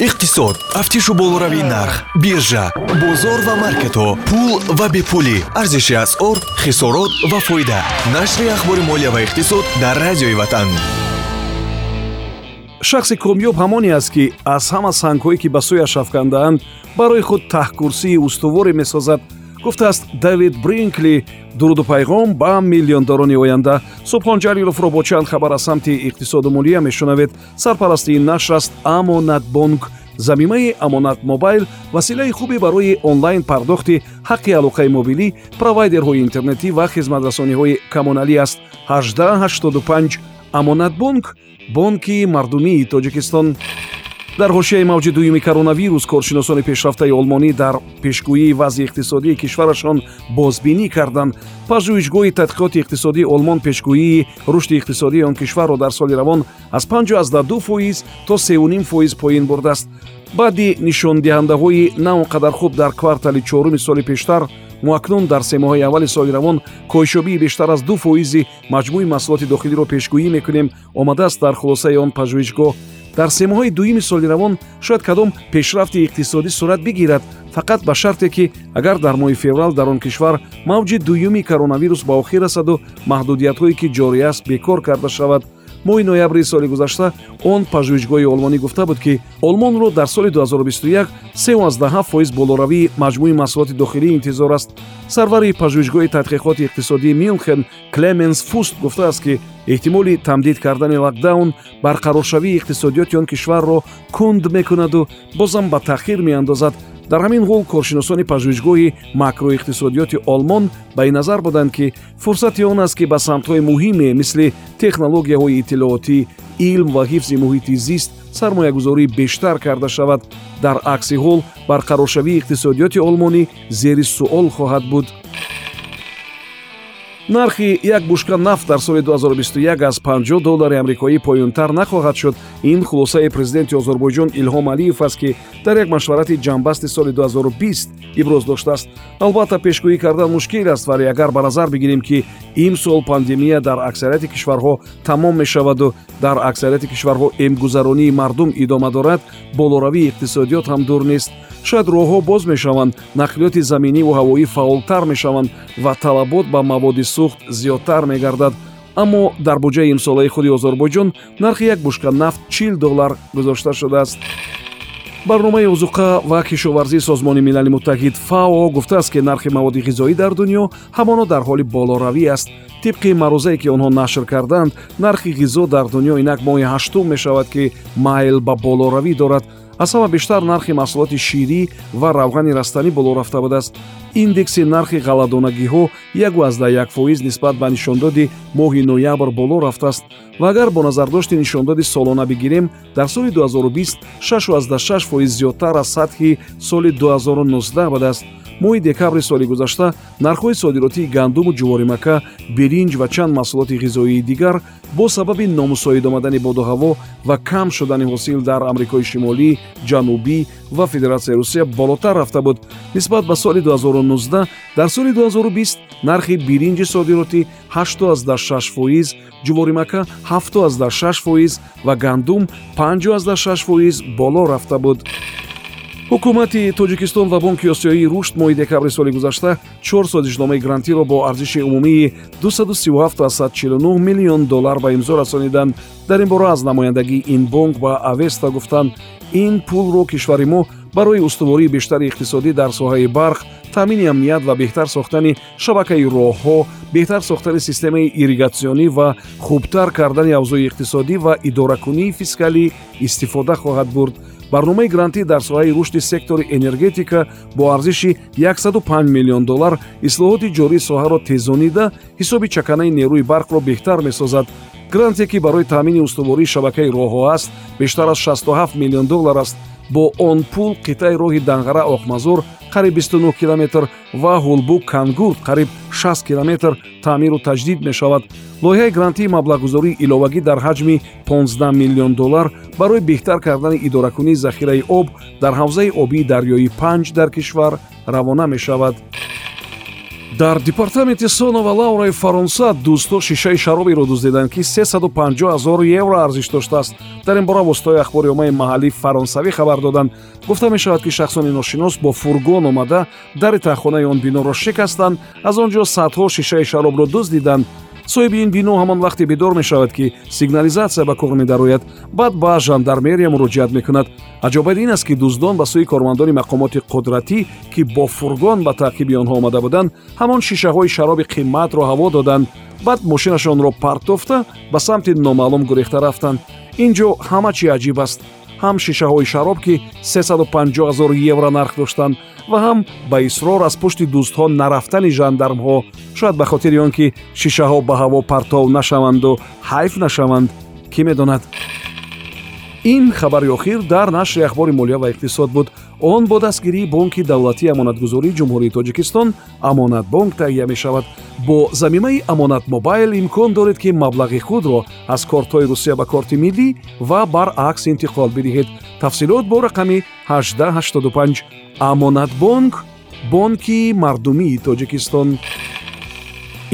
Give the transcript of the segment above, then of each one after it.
иқтисод тафтишу болоравии нарх биржа бозор ва маркетҳо пул ва бепулӣ. Арзиши асъор хисорот ва фоида. Нашри ахбори молия ва иқтисод дар радиои ватан. Шахси комёб ҳамоне аст ки аз ҳама сангҳое ки ба сӯяш афкандаанд барои худ таҳкурсии устуворе месозад гуфтааст давид бринкли дуруду пайғом ба миллиондорони оянда. Субҳон ҷалиловро бо чанд хабар аз самти иқтисоду молия мешунавед. Сарпарасти ин нашр аст амонатбонк замимаи амонат мобайл василаи хубе барои онлайн пардохти ҳаққи алоқаи мобилӣ провайдерҳои интернетӣ ва хизматрасониҳои коммуналӣ аст. 1885 амонатбонк бонки мардумии тоҷикистон дар ҳошияи мавҷи дуюми коронавирус коршиносони пешрафтаи олмонӣ дар пешгӯии вазъи иқтисодии кишварашон бозбинӣ карданд. Пажӯҳишгоҳи тадқиқоти иқтисодии олмон пешгӯии рушди иқтисодии он кишварро дар соли равон аз 52 фоиз то 3 фоиз поин бурдааст баъди нишондиҳандаҳои на он қадар хуб дар квартали чоруми соли пештар мо акнун дар се моҳои аввали соли равон коҳишёбии бештар аз ду фоизи маҷмӯи маҳсулоти дохилиро пешгӯӣ мекунем омадааст дар хулосаи он пажӯҳишгоҳ дар семоҳои дуюми соли равон шояд кадом пешрафти иқтисодӣ сурат бигирад фақат ба шарте ки агар дар моҳи феврал дар он кишвар мавҷи дуюми коронавирус ба охир расаду маҳдудиятҳое ки ҷорӣ аст бекор карда шавад моҳи ноябри соли гузашта он пажӯҳишгоҳи олмонӣ гуфта буд ки олмонро дар соли 2021 37 фоиз болоравии маҷмӯи маҳсулоти дохилӣ интизор аст. Сарвари пажӯҳишгоҳи тадқиқоти иқтисодии мюнхен клеменс фуст гуфтааст ки эҳтимоли тамдид кардани локдаун барқароршавии иқтисодиёти он кишварро кунд мекунаду бозам ба таъхир меандозад дар ҳамин ҳол коршиносони пажӯҳишгоҳи макроиқтисодиёти олмон ба ин назар буданд ки фурсати он аст ки ба самтҳои муҳиме мисли технологияҳои иттилоотӣ илм ва ҳифзи муҳити зист сармоягузорӣ бештар карда шавад. Дар акси ҳол барқароршавии иқтисодиёти олмонӣ зери суол хоҳад буд нархи як бушка нафт дар соли 2021 аз 50 доллари амрикоӣ поюнтар нахоҳад шуд. Ин хулосаи президенти озарбойҷон илҳом алиев аст ки дар як машварати ҷамъбасти соли 2020 иброз доштааст. Албатта пешгӯӣ кардан мушкил аст вале агар ба назар бигирем ки имсол пандемия дар аксарияти кишварҳо тамом мешаваду. Дар аксарияти кишварҳо эмгузаронии мардум идома дорад болоравии иқтисодиёт ҳам дур нест. Шояд роҳҳо боз мешаванд нақлиёти заминиву ҳавоӣ фаъолтар мешаванд ва талабот ба маводи сӯхт зиёдтар мегардад. Аммо дар буҷаи имсолаи худи озарбойҷон нархи як бушка нафт чил доллар гузошта шудааст. Барномаи озуқа ва кишоварзии созмони милали муттаҳид фао гуфтааст ки нархи маводи ғизоӣ дар дунё ҳамоно дар ҳоли болоравӣ аст. Тибқи маърузае ки онҳо нашр карданд нархи ғизо дар дунё инак моҳи ҳаштум мешавад ки майл ба болоравӣ дорад аз ҳама бештар нархи маҳсулоти ширӣ ва равғани растанӣ боло рафта будааст. Индекси нархи ғалладонагиҳо ягу як фоиз нисбат ба нишондоди моҳи ноябр боло рафтааст. Ва агар бо назардошти нишондоди солона бигирем дар соли 2020 6 фоиз зиёдтар аз сатҳи соли 2019 будааст моҳи декабри соли гузашта нархҳои содиротии гандуму ҷуворимака биринҷ ва чанд маҳсулоти ғизоии дигар бо сабаби номусоид омадани боду ҳаво ва кам шудани ҳосил дар амрикои шимолӣ ҷанубӣ ва федератсияи русия болотар рафта буд. Нисбат ба соли 2019 дар соли 2020 нархи биринҷи содиротӣ 86 фоиз ҷуворимака 76 фоиз ва гандум 56 фоиз боло рафта буд ҳукумати тоҷикистон ва бонки осиёии рушд моҳи декабри соли гузашта чор созишномаи грантиро бо арзиши умумии 23749 миллион доллар ба имзо расониданд дар ин бора аз намояндагии ин бонк ба авеста гуфтанд ин пулро кишвари мо барои устувории бештари иқтисодӣ дар соҳаи барқ таъмини амният ва беҳтар сохтани шабакаи роҳҳо беҳтар сохтани системаи ирригатсионӣ ва хубтар кардани авзои иқтисодӣ ва идоракунии фискалӣ истифода хоҳад бурд барномаи грантӣ дар соҳаи рушди сектори энергетика бо арзиши 105 миллион доллар ислоҳоти ҷории соҳаро тезонида ҳисоби чаканаи нерӯи барқро беҳтар месозад. Гранте ки барои таъмини устувории шабакаи роҳҳо аст бештар аз 67 миллион доллар аст бо он пул қитъаи роҳи данғара оқмазор қариб 29 километр ва ҳулбук кангурд қариб 60 километр таъмиру таҷдид мешавад. Лоиҳаи грантии маблағгузории иловагӣ дар ҳаҷми 15 миллион доллар барои беҳтар кардани идоракунии захираи об дар ҳавзаи обии дарёи 5 дар кишвар равона мешавад дар департаменти соно ва лаураи фаронса дӯстҳо шишаи шароберо дуздиданд ки 350 0 евро арзиш доштааст. Дар ин бора воситаҳои ахбориомаи маҳаллии фаронсавӣ хабар доданд гуфта мешавад ки шахсони ношинос бо фургон омада дари таҳхонаи он биноро шикастанд. Аз он ҷо садҳо шишаи шаробро дуздиданд соҳиби ин бино ҳамон вақте бедор мешавад ки сигнализатсия ба кор медарояд баъд ба жандармерия муроҷиат мекунад. Аҷобайд ин аст ки дуздон ба сӯи кормандони мақомоти қудратӣ ки бо фургон ба таъқиби онҳо омада буданд ҳамон шишаҳои шароби қиматро ҳаво доданд. Баъд мошинашонро партофта ба самти номаълум гурехта рафтанд. Ин ҷо ҳама чӣ аҷиб аст ҳам шишаҳои шароб ки 350 0 евро нарх доштанд ва ҳам ба исрор аз пушти дӯстҳо нарафтани жандармҳо. Шояд ба хотири он ки шишаҳо ба ҳаво партов нашаванду ҳайф нашаванд кӣ медонад ин хабари охир дар нашри ахбори молия ва иқтисод буд. Он бо дастгирии бонки давлатии амонатгузории ҷумҳурии тоҷикистон амонатбонк таҳия мешавад. Бо замимаи амонат мобайл имкон доред ки маблағи худро аз кортҳои русия ба корти миллӣ ва баръакс интиқол бидиҳед. Тафсилот бо рақами 1885 амонатбонк бонки мардумии тоҷикистон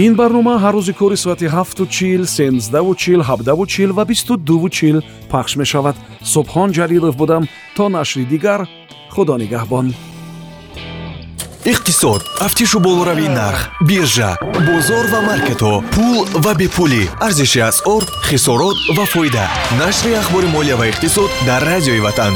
ин барнома ҳар рӯзи кори соати 7чил 1сенздаучил 7давучил ва 22чил пахш мешавад. Субҳон ҷалилов будам. То нашри дигар худо нигаҳбон. Иқтисод. Тафтишу болоравии нарх биржа бозор ва маркетҳо пул ва бепулӣ. Арзиши асъор хисорот ва фоида. Нашри ахбори молия ва иқтисод дар радиои ватан